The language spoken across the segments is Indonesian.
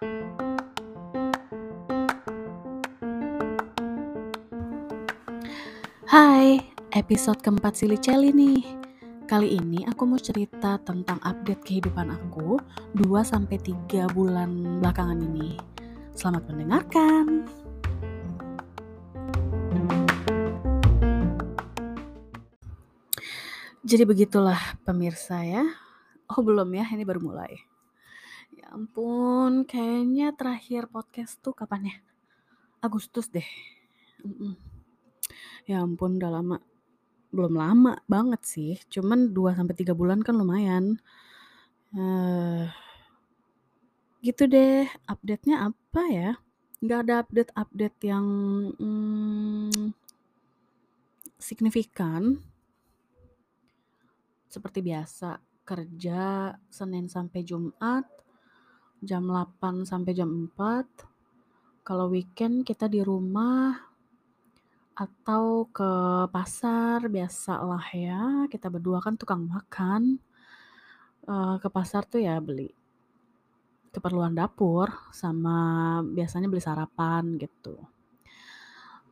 Hai, episode keempat Silly Celi nih. Kali ini aku mau cerita tentang update kehidupan aku 2-3 bulan belakangan ini. Selamat mendengarkan. Jadi begitulah pemirsa ya. Oh belum ya, ini baru mulai. Ya ampun, kayaknya terakhir podcast tuh kapan ya? Agustus deh. Ya ampun udah lama. Belum lama banget sih, cuman 2-3 bulan kan lumayan. Uh, gitu deh, update-nya apa ya? Nggak ada update-update yang hmm, signifikan. Seperti biasa, kerja Senin sampai Jumat, jam 8 sampai jam 4. Kalau weekend kita di rumah atau ke pasar biasalah ya. Kita berdua kan tukang makan. Uh, ke pasar tuh ya beli keperluan dapur sama biasanya beli sarapan gitu.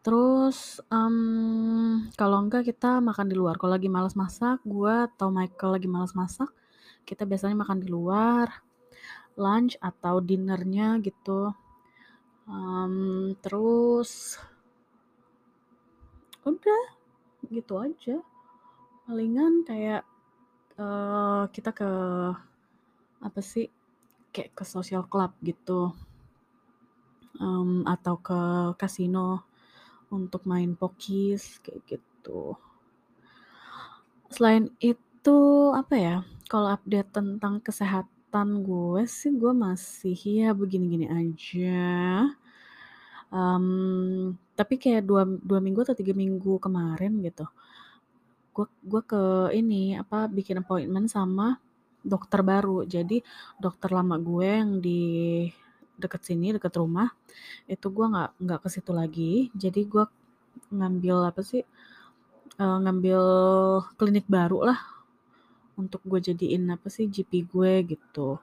Terus um, kalau enggak kita makan di luar. Kalau lagi males masak gue atau Michael lagi males masak kita biasanya makan di luar lunch atau dinernya gitu. Um, terus udah gitu aja. Palingan kayak uh, kita ke apa sih kayak ke social club gitu. Um, atau ke kasino untuk main pokis kayak gitu. Selain itu apa ya kalau update tentang kesehatan gue sih gue masih ya begini-gini aja. Um, tapi kayak dua, dua minggu atau tiga minggu kemarin gitu gue gue ke ini apa bikin appointment sama dokter baru. Jadi dokter lama gue yang di deket sini deket rumah itu gue nggak nggak ke situ lagi. Jadi gue ngambil apa sih uh, ngambil klinik baru lah untuk gue jadiin apa sih GP gue gitu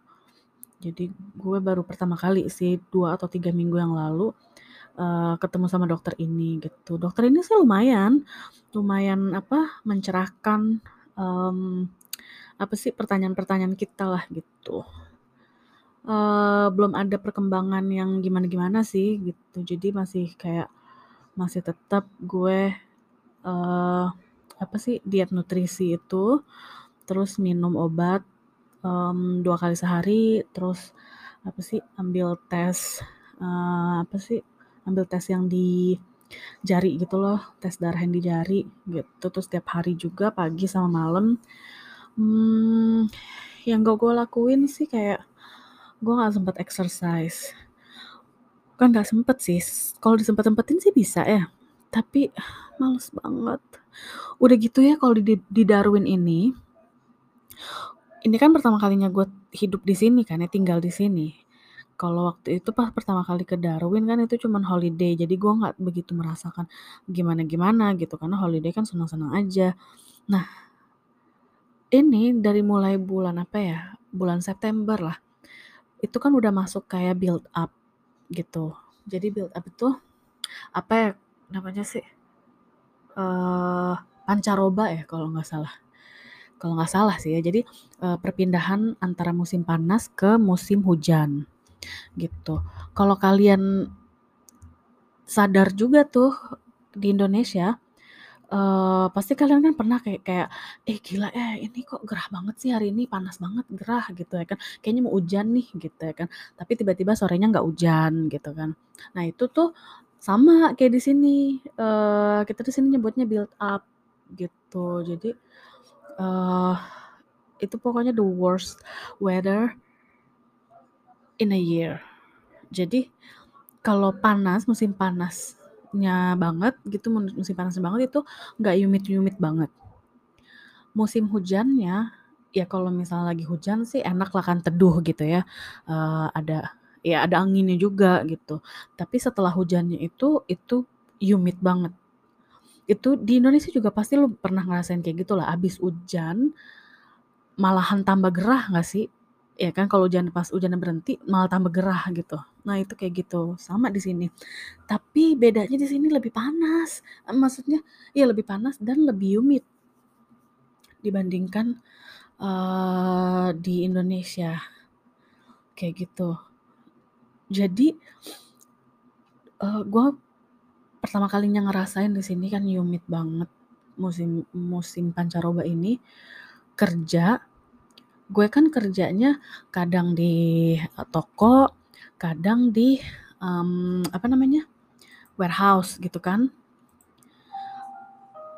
jadi gue baru pertama kali sih dua atau tiga minggu yang lalu uh, ketemu sama dokter ini gitu. Dokter ini sih lumayan, lumayan apa mencerahkan um, apa sih pertanyaan-pertanyaan kita lah gitu. Uh, belum ada perkembangan yang gimana-gimana sih gitu. Jadi masih kayak masih tetap gue uh, apa sih diet nutrisi itu, terus minum obat um, dua kali sehari, terus apa sih ambil tes uh, apa sih ambil tes yang di jari gitu loh, tes darah yang di jari gitu. Terus setiap hari juga pagi sama malam. Hmm, yang gak gue lakuin sih kayak gue gak sempet exercise. Kan gak sempet sih. Kalau disempet-sempetin sih bisa ya. Tapi males banget. Udah gitu ya kalau di, di Darwin ini. Ini kan pertama kalinya gue hidup di sini kan ya, tinggal di sini kalau waktu itu pas pertama kali ke Darwin kan itu cuman holiday, jadi gue nggak begitu merasakan gimana-gimana gitu, karena holiday kan senang-senang aja. Nah, ini dari mulai bulan apa ya, bulan September lah, itu kan udah masuk kayak build up gitu. Jadi build up itu apa ya namanya sih? Uh, pancaroba ya kalau nggak salah. Kalau nggak salah sih ya. Jadi uh, perpindahan antara musim panas ke musim hujan gitu. Kalau kalian sadar juga tuh di Indonesia, uh, pasti kalian kan pernah kayak kayak, "Eh, gila eh ini kok gerah banget sih hari ini, panas banget, gerah," gitu ya kan. Kayaknya mau hujan nih gitu ya kan. Tapi tiba-tiba sorenya nggak hujan gitu kan. Nah itu tuh sama kayak di sini, uh, kita di sini nyebutnya build up gitu. Jadi, uh, itu pokoknya the worst weather in a year. Jadi kalau panas, musim panasnya banget gitu, musim panasnya banget itu nggak humid-humid banget. Musim hujannya, ya kalau misalnya lagi hujan sih enak lah kan teduh gitu ya, uh, ada ya ada anginnya juga gitu. Tapi setelah hujannya itu, itu humid banget. Itu di Indonesia juga pasti lu pernah ngerasain kayak gitu lah, abis hujan, malahan tambah gerah nggak sih? Ya kan kalau hujan pas hujannya berhenti malah tambah gerah gitu. Nah itu kayak gitu, sama di sini. Tapi bedanya di sini lebih panas, maksudnya ya lebih panas dan lebih humid dibandingkan, uh, di Indonesia. Kayak gitu. Jadi, uh, gua pertama kalinya ngerasain di sini kan humid banget musim musim pancaroba ini, kerja gue kan kerjanya kadang di toko, kadang di, um, apa namanya, warehouse gitu kan.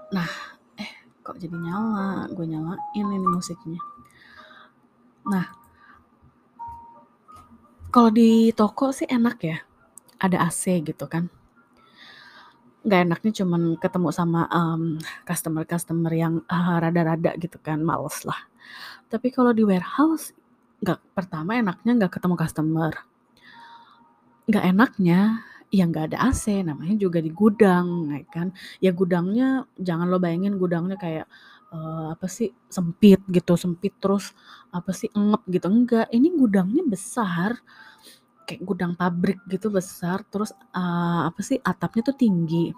Nah, eh kok jadi nyala? Gue nyalain ini musiknya. Nah kalau di toko sih enak ya, ada AC gitu kan. Nggak enaknya cuman ketemu sama, um, customer-customer yang, uh, rada-rada gitu kan, males lah. Tapi kalau di warehouse, nggak pertama enaknya nggak ketemu customer. Nggak enaknya, ya nggak ada AC, namanya juga di gudang, ya kan. Ya gudangnya jangan lo bayangin gudangnya kayak, uh, apa sih, sempit gitu, sempit terus apa sih, ngep gitu, enggak. Ini gudangnya besar, kayak gudang pabrik gitu besar, terus, uh, apa sih, atapnya tuh tinggi.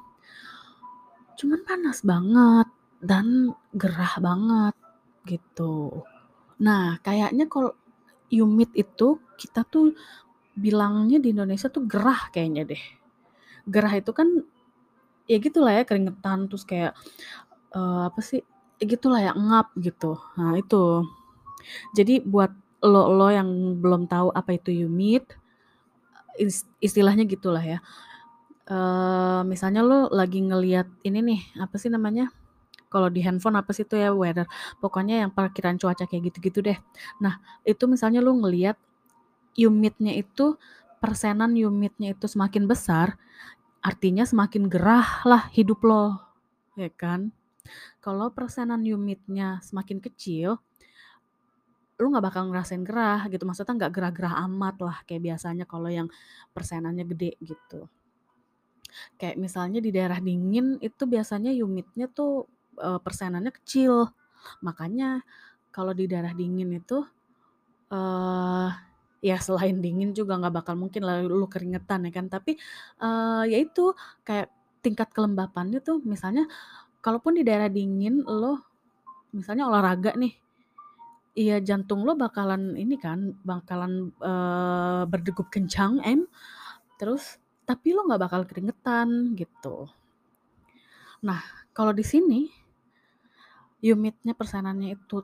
Cuman panas banget dan gerah banget, gitu. Nah, kayaknya kalau humid itu kita tuh bilangnya di Indonesia tuh gerah kayaknya deh. Gerah itu kan ya gitulah ya keringetan terus kayak, uh, apa sih, ya gitulah ya, ngap gitu. Nah itu. Jadi buat lo-lo yang belum tahu apa itu humid, istilahnya gitulah ya. Uh, misalnya lo lagi ngelihat ini nih, apa sih namanya, kalau di handphone apa sih itu ya, weather, pokoknya yang perkiraan cuaca kayak gitu-gitu deh. Nah, itu misalnya lo ngelihat humidnya itu, persenan humidnya itu semakin besar, artinya semakin gerah lah hidup lo, ya kan. Kalau persenan humidnya semakin kecil, lu nggak bakal ngerasain gerah gitu, maksudnya nggak gerah-gerah amat lah kayak biasanya kalau yang persenannya gede gitu. Kayak misalnya di daerah dingin itu biasanya humidnya tuh, uh, persenannya kecil. Makanya kalau di daerah dingin itu, uh, ya selain dingin juga nggak bakal mungkin lah lu keringetan ya kan, tapi, uh, ya itu kayak tingkat kelembapannya tuh misalnya kalaupun di daerah dingin lo misalnya olahraga nih, iya jantung lo bakalan ini kan, bakalan, uh, berdegup kencang em, terus tapi lo nggak bakal keringetan gitu. Nah, kalau di sini humidnya persenannya itu,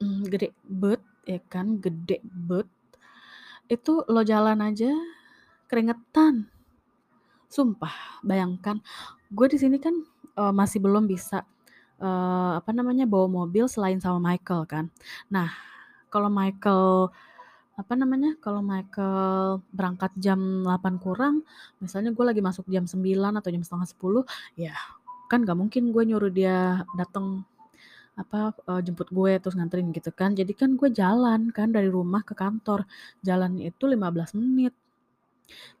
mmm, gede bet ya kan, gede bet, itu lo jalan aja keringetan. Sumpah, bayangkan gue di sini kan, uh, masih belum bisa, uh, apa namanya, bawa mobil selain sama Michael kan. Nah, kalau Michael, apa namanya, kalau Michael berangkat jam 8 kurang, misalnya gue lagi masuk jam 9 atau jam setengah 10, ya kan nggak mungkin gue nyuruh dia dateng, apa, uh, jemput gue terus nganterin gitu kan. Jadi kan gue jalan kan dari rumah ke kantor, jalannya itu 15 menit.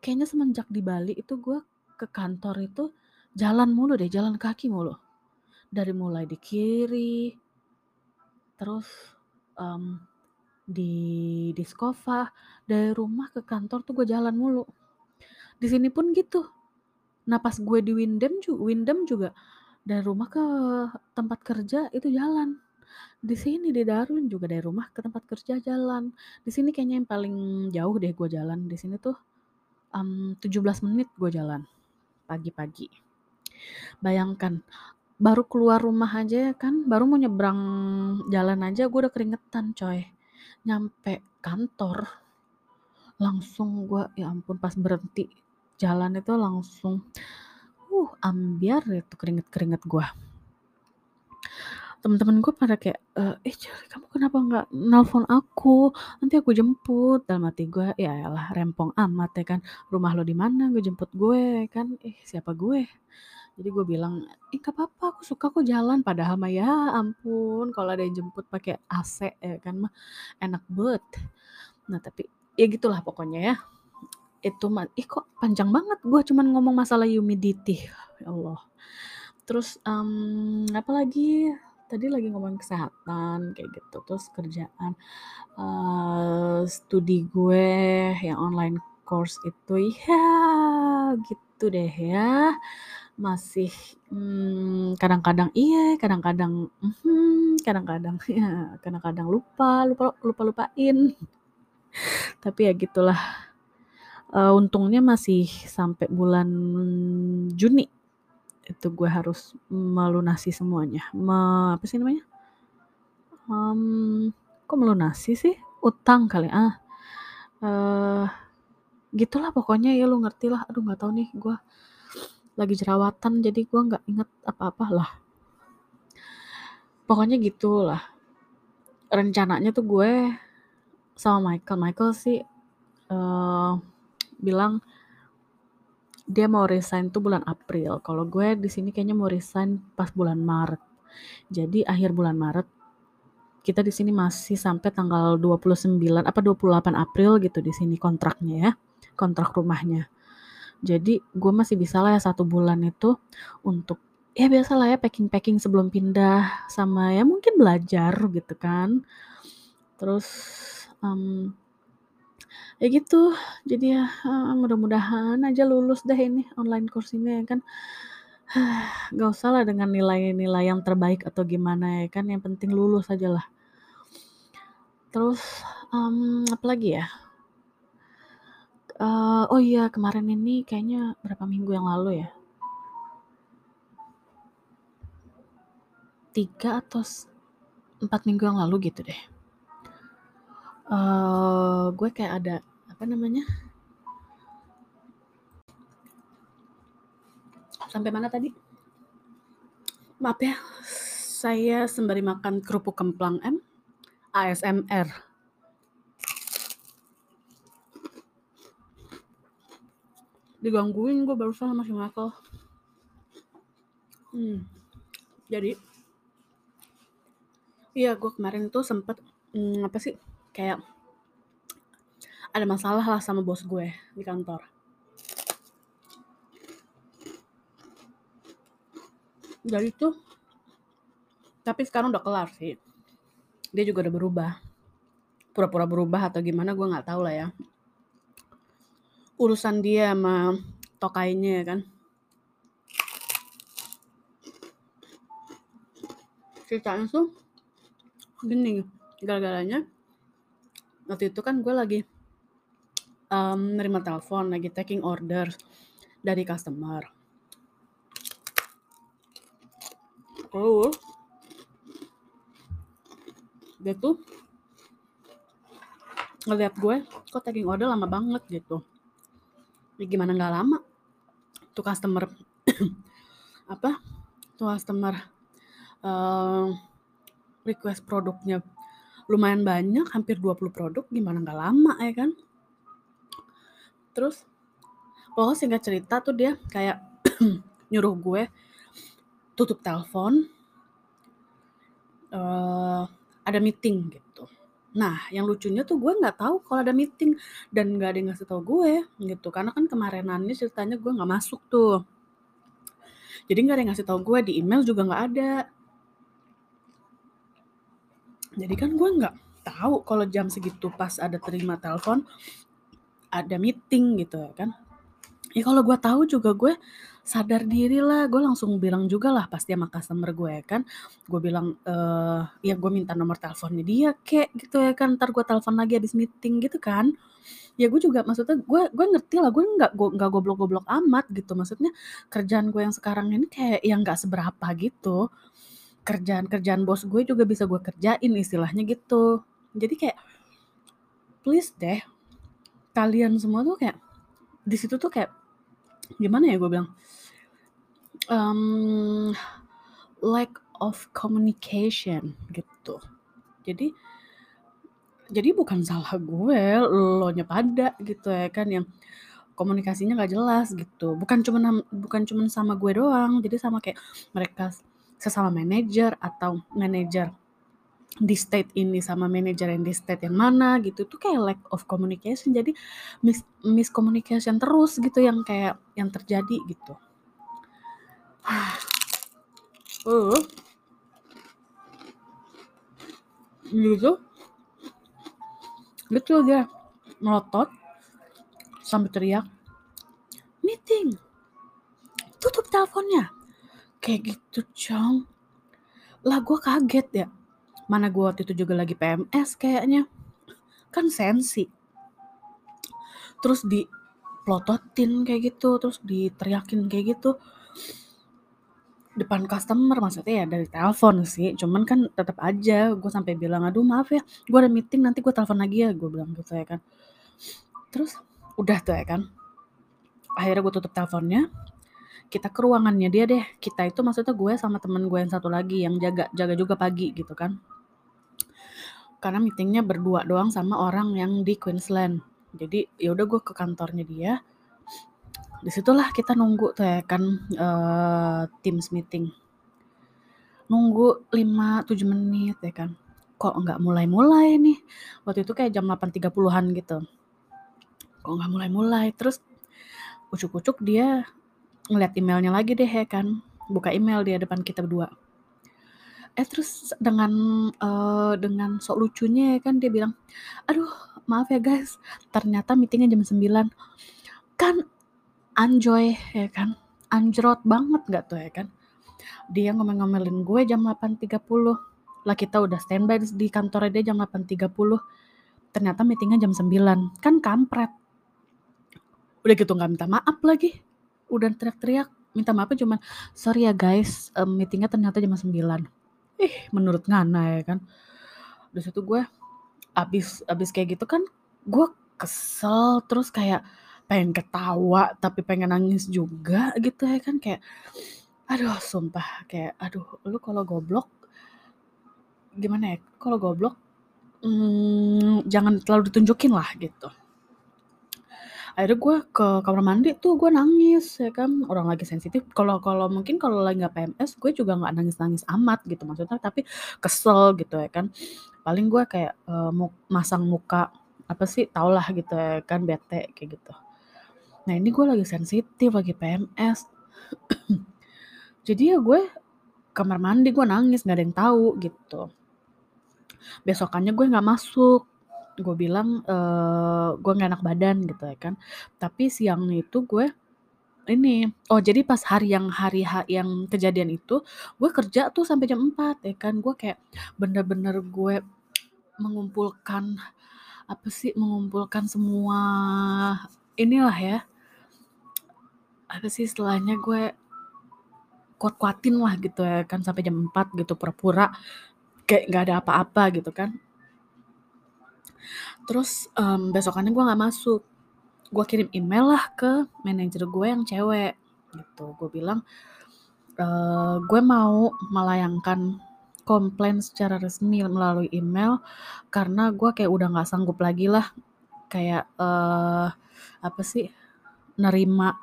Kayaknya semenjak di Bali itu gue ke kantor itu jalan mulu deh, jalan kaki mulu. Dari mulai di kiri, terus, um, di Diskova, dari rumah ke kantor tuh gue jalan mulu. Di sini pun gitu. Nah pas gue di Windem ju Windem juga dari rumah ke tempat kerja itu jalan. Di sini di Darwin juga dari rumah ke tempat kerja jalan. Di sini kayaknya yang paling jauh deh gue jalan, di sini tuh, um, 17 menit gue jalan, pagi-pagi. Bayangkan, baru keluar rumah aja ya kan, baru mau nyebrang jalan aja gue udah keringetan coy. Nyampe kantor, langsung gue ya ampun pas berhenti jalan itu langsung, uh, ambiar itu keringet-keringet gue. Temen-temen gue pada kayak, "Eh, Celi kamu kenapa nggak nelpon aku? Nanti aku jemput." Dalam hati gue, ya elah rempong amat ya kan, rumah lo di mana, gue jemput gue kan, ih siapa gue. Jadi gue bilang, "Ih nggak apa-apa, aku suka kok jalan." Padahal mah ya ampun kalau ada yang jemput pakai AC ya kan mah enak bet. Nah tapi ya gitulah pokoknya ya. Itu mah ih kok panjang banget gue cuman ngomong masalah humidity, ya Allah. Terus, um, apa lagi, tadi lagi ngomongin kesehatan kayak gitu, terus kerjaan, uh, studi gue yang online course itu ya gitu deh ya. Masih, hmm, kadang-kadang iya, kadang-kadang mhm, kadang-kadang ya, kadang-kadang lupa lupa lupa-lupain. Tapi ya gitulah. Uh, untungnya masih sampai bulan Juni itu gue harus melunasi semuanya. Me apa sih namanya? Um, kok melunasi sih? Utang kali, ah. Uh, gitulah pokoknya ya lu ngerti lah. Aduh nggak tahu nih gue lagi jerawatan jadi gue nggak inget apa-apa lah. Pokoknya gitulah. Rencananya tuh gue sama Michael. Michael sih uh, bilang dia mau resign tuh bulan April. Kalau gue di sini kayaknya mau resign pas bulan Maret. Jadi akhir bulan Maret kita di sini masih sampai tanggal 29 apa 28 April gitu di sini kontraknya ya. Kontrak rumahnya. Jadi gue masih bisa lah ya satu bulan itu untuk ya biasa lah ya packing-packing sebelum pindah sama ya mungkin belajar gitu kan. Terus um, ya gitu. Jadi ya uh, mudah-mudahan aja lulus deh ini online course ini ya kan. Gak usah lah dengan nilai-nilai yang terbaik atau gimana ya kan yang penting lulus aja lah. Terus um, apa lagi ya uh, oh iya kemarin ini kayaknya berapa minggu yang lalu ya? Tiga atau empat minggu yang lalu gitu deh. Uh, gue kayak ada apa namanya? Sampai mana tadi? Maaf ya saya sembari makan kerupuk kemplang M ASMR digangguin gue barusan sama si Michael hmm. jadi iya gue kemarin tuh sempet hmm, apa sih kayak ada masalah lah sama bos gue di kantor. Dari itu, tapi sekarang udah kelar sih. Dia juga udah berubah. Pura-pura berubah atau gimana gue nggak tahu lah ya. Urusan dia sama tokainya ya kan. Ceritanya tuh gini, gara-garanya waktu itu kan gue lagi um, nerima telepon lagi taking order dari customer. Terus dia tuh ngeliat gue kok taking order lama banget gitu. Ya gimana nggak lama? Tuh customer apa? Tuh customer uh, request produknya lumayan banyak, hampir 20 produk, gimana nggak lama ya kan? Terus pokoknya singkat cerita tuh dia kayak nyuruh gue tutup telepon uh, ada meeting gitu. Nah, yang lucunya tuh gue nggak tahu kalau ada meeting dan nggak ada yang ngasih tau gue gitu. Karena kan kemarinannya ceritanya gue nggak masuk tuh. Jadi nggak ada yang ngasih tau gue di email juga nggak ada. Jadi kan gue nggak tahu kalau jam segitu pas ada terima telepon ada meeting gitu kan ya kalau gue tahu juga gue sadar diri lah gue langsung bilang juga lah pasti sama customer gue ya kan. Gue bilang eh ya gue minta nomor teleponnya dia kek gitu ya kan. Ntar gue telepon lagi habis meeting gitu kan. Ya gue juga maksudnya gue gue ngerti lah gue nggak gue nggak goblok-goblok amat gitu. Maksudnya kerjaan gue yang sekarang ini kayak yang nggak seberapa gitu. Kerjaan-kerjaan bos gue juga bisa gue kerjain istilahnya gitu. Jadi kayak please deh kalian semua tuh kayak di situ tuh kayak gimana ya gue bilang um, lack of communication gitu. Jadi jadi bukan salah gue lo pada gitu ya kan yang komunikasinya nggak jelas gitu. Bukan cuma bukan cuma sama gue doang jadi sama kayak mereka sesama manajer atau manajer di state ini sama manajer yang di state yang mana gitu. Tuh kayak lack of communication. Jadi mis miscommunication terus gitu yang kayak yang terjadi gitu uh gitu gitu dia melotot sampai teriak meeting. Tutup teleponnya. Kayak gitu cong lah gue kaget ya. Mana gue waktu itu juga lagi PMS kayaknya. Kan sensi. Terus di plototin kayak gitu terus diteriakin kayak gitu depan customer maksudnya ya dari telepon sih cuman kan tetap aja gue sampai bilang aduh maaf ya gue ada meeting nanti gue telepon lagi ya gue bilang gitu ya kan. Terus udah tuh ya kan akhirnya gue tutup teleponnya kita ke ruangannya dia deh. Kita itu maksudnya gue sama temen gue yang satu lagi yang jaga jaga juga pagi gitu kan. Karena meetingnya berdua doang sama orang yang di Queensland. Jadi ya udah gue ke kantornya dia di situlah kita nunggu tuh ya kan uh, Teams meeting. Nunggu 5-7 menit ya kan. Kok nggak mulai-mulai nih? Waktu itu kayak jam 8.30an gitu. Kok nggak mulai-mulai? Terus ucuk-ucuk dia ngeliat emailnya lagi deh ya kan. Buka email dia depan kita berdua. Eh terus dengan uh, dengan sok lucunya ya kan dia bilang aduh maaf ya guys ternyata meetingnya jam 9 kan anjoy ya kan? Anjrot banget gak tuh ya kan? Dia ngomel-ngomelin gue jam 8.30 lah kita udah standby di kantornya dia jam 8.30 ternyata meetingnya jam 9 kan kampret. Udah gitu nggak minta maaf lagi. Udah teriak-teriak. Minta maaf cuma sorry ya guys. Meetingnya ternyata jam 9 ih menurut Ngana ya kan? Di situ gue abis abis kayak gitu kan gue kesel. Terus kayak pengen ketawa tapi pengen nangis juga gitu ya kan kayak aduh sumpah kayak aduh lu kalau goblok gimana ya kalau goblok hmm, jangan terlalu ditunjukin lah gitu. Akhirnya gue ke kamar mandi tuh gue nangis ya kan. Orang lagi sensitif kalau kalau mungkin kalau lagi nggak PMS gue juga nggak nangis nangis amat gitu maksudnya tapi kesel gitu ya kan. Paling gue kayak uh, masang muka apa sih tau lah gitu ya kan bete kayak gitu Nah ini gue lagi sensitif, lagi PMS. Jadi ya gue kamar mandi gue nangis gak ada yang tahu gitu. Besokannya gue nggak masuk. Gue bilang e, gue nggak enak badan gitu ya kan. Tapi siang itu gue ini oh jadi pas hari yang hari yang kejadian itu gue kerja tuh sampai jam 4 ya kan gue kayak bener-bener gue mengumpulkan apa sih mengumpulkan semua inilah ya apa sih istilahnya gue kuat-kuatin lah gitu ya kan sampai jam 4 gitu pura-pura kayak nggak ada apa-apa gitu kan. Terus um, besokannya gue nggak masuk. Gue kirim email lah ke manajer gue yang cewek gitu. Gue bilang e, gue mau melayangkan komplain secara resmi melalui email karena gue kayak udah nggak sanggup lagi lah kayak uh, apa sih nerima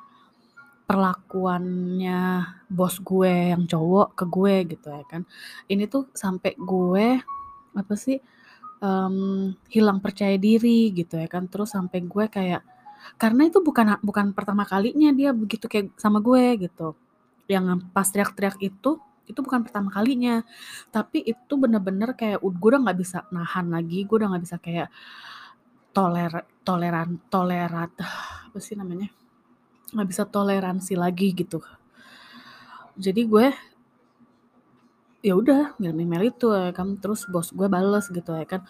perlakuannya bos gue yang cowok ke gue gitu ya kan. Ini tuh sampai gue apa sih um, hilang percaya diri gitu ya kan. Terus sampai gue kayak karena itu bukan bukan pertama kalinya dia begitu kayak sama gue gitu. Yang pas teriak-teriak itu itu bukan pertama kalinya tapi itu bener-bener kayak gue udah nggak bisa nahan lagi gue udah nggak bisa kayak toler toleran tolerat apa sih namanya nggak bisa toleransi lagi gitu. Jadi gue ya udah ngirim email itu ya kan. Terus bos gue bales gitu ya kan.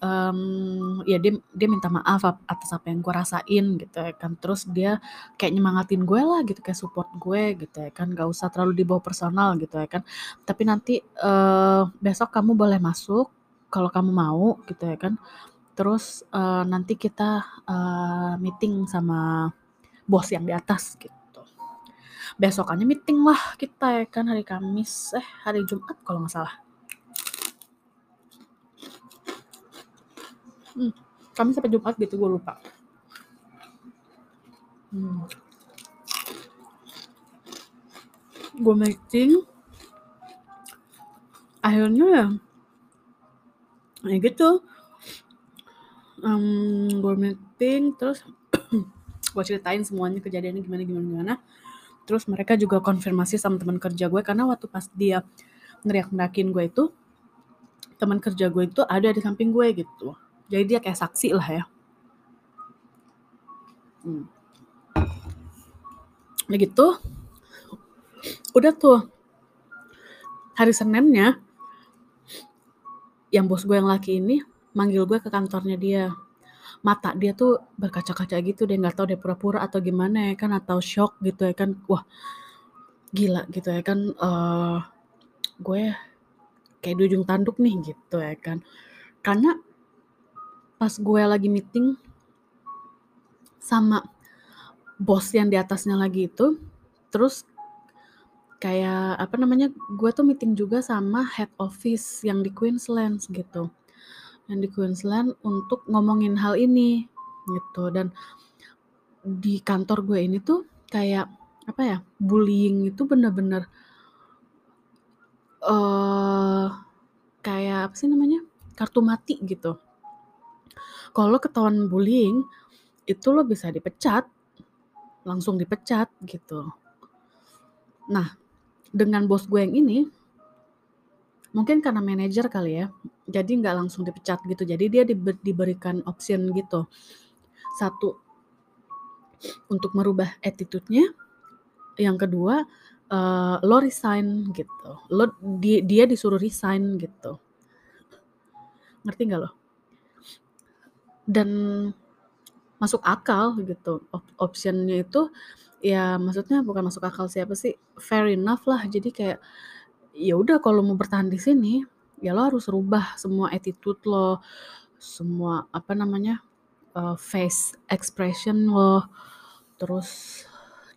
Um, ya dia dia minta maaf atas apa yang gue rasain gitu ya kan. Terus dia kayak nyemangatin gue lah gitu kayak support gue gitu ya kan. Gak usah terlalu dibawa personal gitu ya kan. Tapi nanti uh, besok kamu boleh masuk kalau kamu mau gitu ya kan. Terus uh, nanti kita uh, meeting sama bos yang di atas gitu. Besokannya meeting lah kita ya kan hari Kamis, eh hari Jumat kalau nggak salah. Hmm, Kamis sampai Jumat gitu gue lupa. Hmm. Gue meeting, akhirnya ya, ya gitu. Um, gue meeting terus gue ceritain semuanya kejadiannya gimana gimana gimana. Terus mereka juga konfirmasi sama teman kerja gue karena waktu pas dia neriak neriakin gue itu teman kerja gue itu ada di samping gue gitu. Jadi dia kayak saksi lah ya. Hmm. nah gitu udah tuh hari Seninnya yang bos gue yang laki ini manggil gue ke kantornya dia mata dia tuh berkaca-kaca gitu dia nggak tahu dia pura-pura atau gimana ya kan atau shock gitu ya kan. Wah gila gitu ya kan uh, gue kayak di ujung tanduk nih gitu ya kan. Karena pas gue lagi meeting sama bos yang di atasnya lagi itu terus kayak apa namanya gue tuh meeting juga sama head office yang di Queensland gitu yang di Queensland untuk ngomongin hal ini gitu. Dan di kantor gue ini tuh kayak apa ya bullying itu bener-bener uh, kayak apa sih namanya kartu mati gitu. Kalau ketahuan bullying itu lo bisa dipecat langsung dipecat gitu. Nah dengan bos gue yang ini mungkin karena manajer kali ya jadi nggak langsung dipecat gitu. Jadi dia diber, diberikan option gitu. Satu untuk merubah attitude-nya. Yang kedua uh, lo resign gitu. Lo dia, dia disuruh resign gitu. Ngerti nggak lo? Dan masuk akal gitu Op optionnya itu ya maksudnya bukan masuk akal siapa sih fair enough lah. Jadi kayak ya udah kalau mau bertahan di sini ya lo harus rubah semua attitude lo semua apa namanya uh, face expression lo terus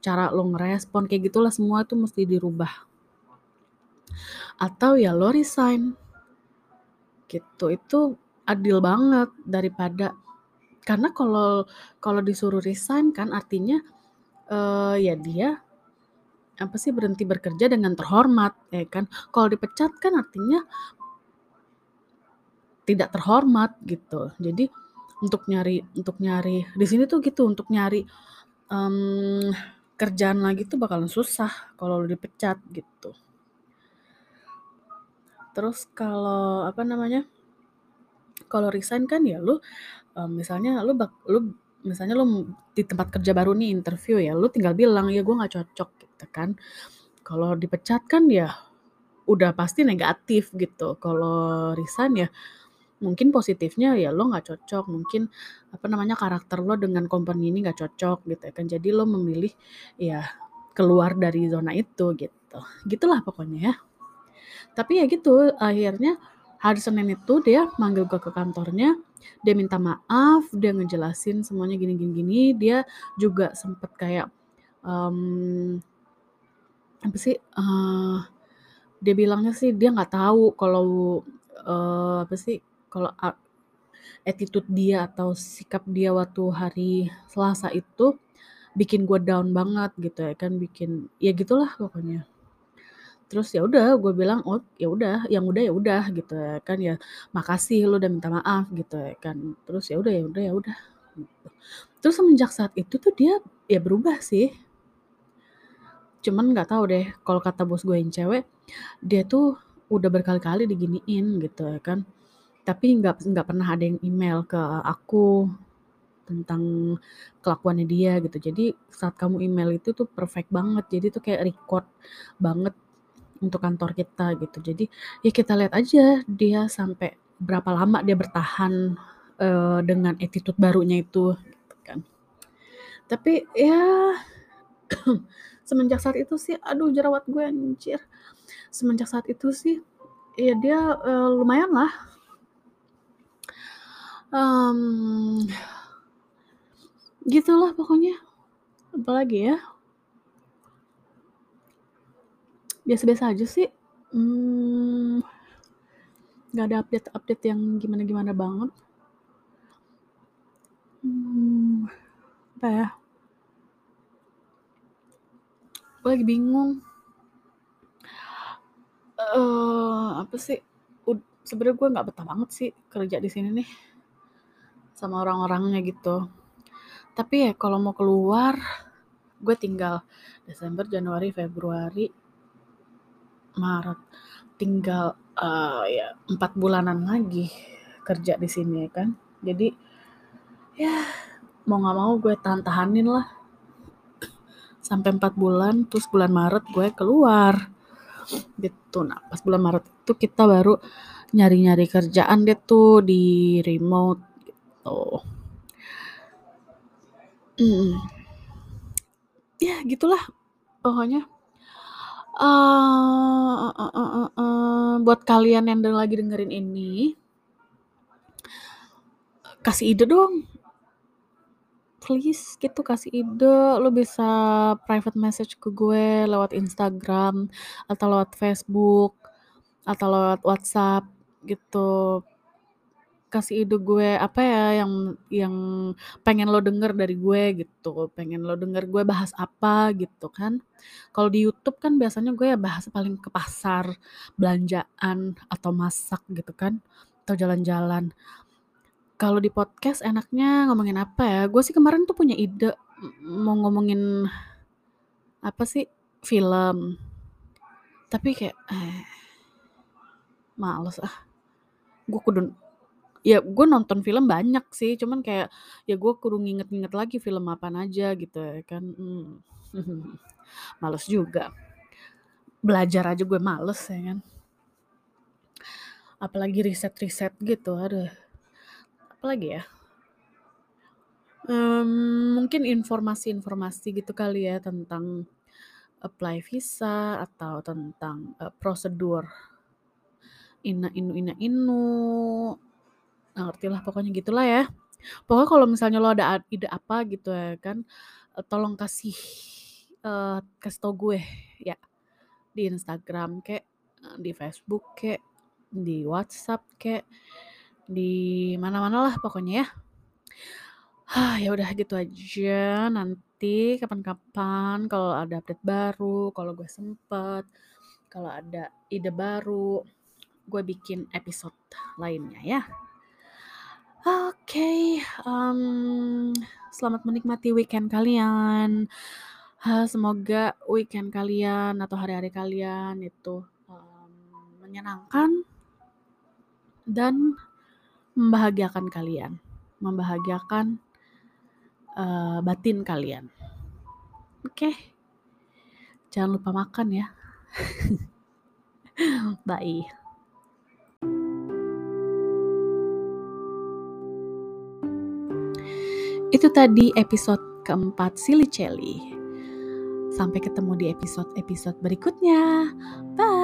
cara lo ngerespon kayak gitulah semua itu mesti dirubah. Atau ya lo resign. Gitu itu adil banget daripada karena kalau kalau disuruh resign kan artinya uh, ya dia apa sih berhenti bekerja dengan terhormat ya kan? Kalau dipecat kan artinya tidak terhormat gitu. Jadi untuk nyari untuk nyari di sini tuh gitu untuk nyari um, kerjaan lagi tuh bakalan susah kalau dipecat gitu. Terus kalau apa namanya kalau resign kan ya lu um, misalnya lu bak lu misalnya lu di tempat kerja baru nih interview ya lu tinggal bilang ya gue nggak cocok gitu kan. Kalau dipecat kan ya udah pasti negatif gitu. Kalau resign ya mungkin positifnya ya lo nggak cocok. Mungkin apa namanya karakter lo dengan company ini nggak cocok gitu ya kan. Jadi lo memilih ya keluar dari zona itu gitu. Gitulah pokoknya ya. Tapi ya gitu akhirnya hari Senin itu dia manggil gue ke kantornya dia minta maaf dia ngejelasin semuanya gini gini gini dia juga sempet kayak um, apa sih uh, dia bilangnya sih dia nggak tahu kalau uh, apa sih kalau attitude dia atau sikap dia waktu hari Selasa itu bikin gue down banget gitu ya kan bikin ya gitulah pokoknya terus ya udah gue bilang oh ya udah yang udah ya udah gitu ya kan ya makasih lo udah minta maaf gitu ya kan. Terus ya udah ya udah ya udah gitu. terus semenjak saat itu tuh dia ya berubah sih. Cuman nggak tahu deh kalau kata bos gue yang cewek dia tuh udah berkali-kali diginiin gitu ya kan. Tapi nggak nggak pernah ada yang email ke aku tentang kelakuannya dia gitu. Jadi saat kamu email itu tuh perfect banget. Jadi tuh kayak record banget untuk kantor kita gitu. Jadi ya kita lihat aja dia sampai berapa lama dia bertahan uh, dengan attitude barunya itu gitu kan. Tapi ya semenjak saat itu sih aduh jerawat gue anjir. Semenjak saat itu sih ya dia uh, lumayan lah. Um, gitulah pokoknya. Apalagi ya? Biasa-biasa aja sih. Hmm, nggak ada update-update yang gimana-gimana banget. Hmm, apa ya? Gue lagi bingung. Uh, apa sih? Sebenarnya gue nggak betah banget sih kerja di sini nih sama orang-orangnya gitu. Tapi ya kalau mau keluar gue tinggal Desember Januari Februari Maret. Tinggal uh, ya empat bulanan lagi kerja di sini kan? Jadi ya mau nggak mau gue tahan-tahanin lah. Sampai empat bulan terus bulan Maret gue keluar. Gitu. Nah pas bulan Maret itu kita baru nyari-nyari kerjaan deh tuh di remote gitu. Hmm. ya gitulah pokoknya uh, uh, uh, uh, buat kalian yang lagi dengerin ini kasih ide dong. Please gitu kasih ide. Lo bisa private message ke gue lewat Instagram atau lewat Facebook atau lewat WhatsApp gitu kasih ide gue apa ya yang yang pengen lo denger dari gue gitu pengen lo denger gue bahas apa gitu kan kalau di YouTube kan biasanya gue ya bahas paling ke pasar belanjaan atau masak gitu kan atau jalan-jalan kalau di podcast enaknya ngomongin apa ya? Gue sih kemarin tuh punya ide mau ngomongin apa sih film. Tapi kayak eh, males ah. Gue kudu ya gue nonton film banyak sih, cuman kayak ya gue kudu nginget-nginget lagi film apa aja gitu ya kan. Hmm. males juga. Belajar aja gue males ya kan. Apalagi riset-riset gitu, aduh lagi ya? Um, mungkin informasi-informasi gitu kali ya tentang apply visa atau tentang uh, prosedur ina inu ina inu nggak ngerti lah pokoknya gitulah ya pokoknya kalau misalnya lo ada ide apa gitu ya kan uh, tolong kasih uh, kasih tau gue ya di Instagram kayak di Facebook kayak di WhatsApp kayak di mana-mana lah pokoknya ya. Hah, ya udah gitu aja. Nanti kapan-kapan kalau ada update baru, kalau gue sempet, kalau ada ide baru, gue bikin episode lainnya ya. Oke, um, selamat menikmati weekend kalian. Semoga weekend kalian atau hari-hari kalian itu um, menyenangkan dan membahagiakan kalian, membahagiakan uh, batin kalian. Oke, okay. jangan lupa makan ya. Bye. Itu tadi episode keempat Silly Celi. Sampai ketemu di episode-episode berikutnya. Bye.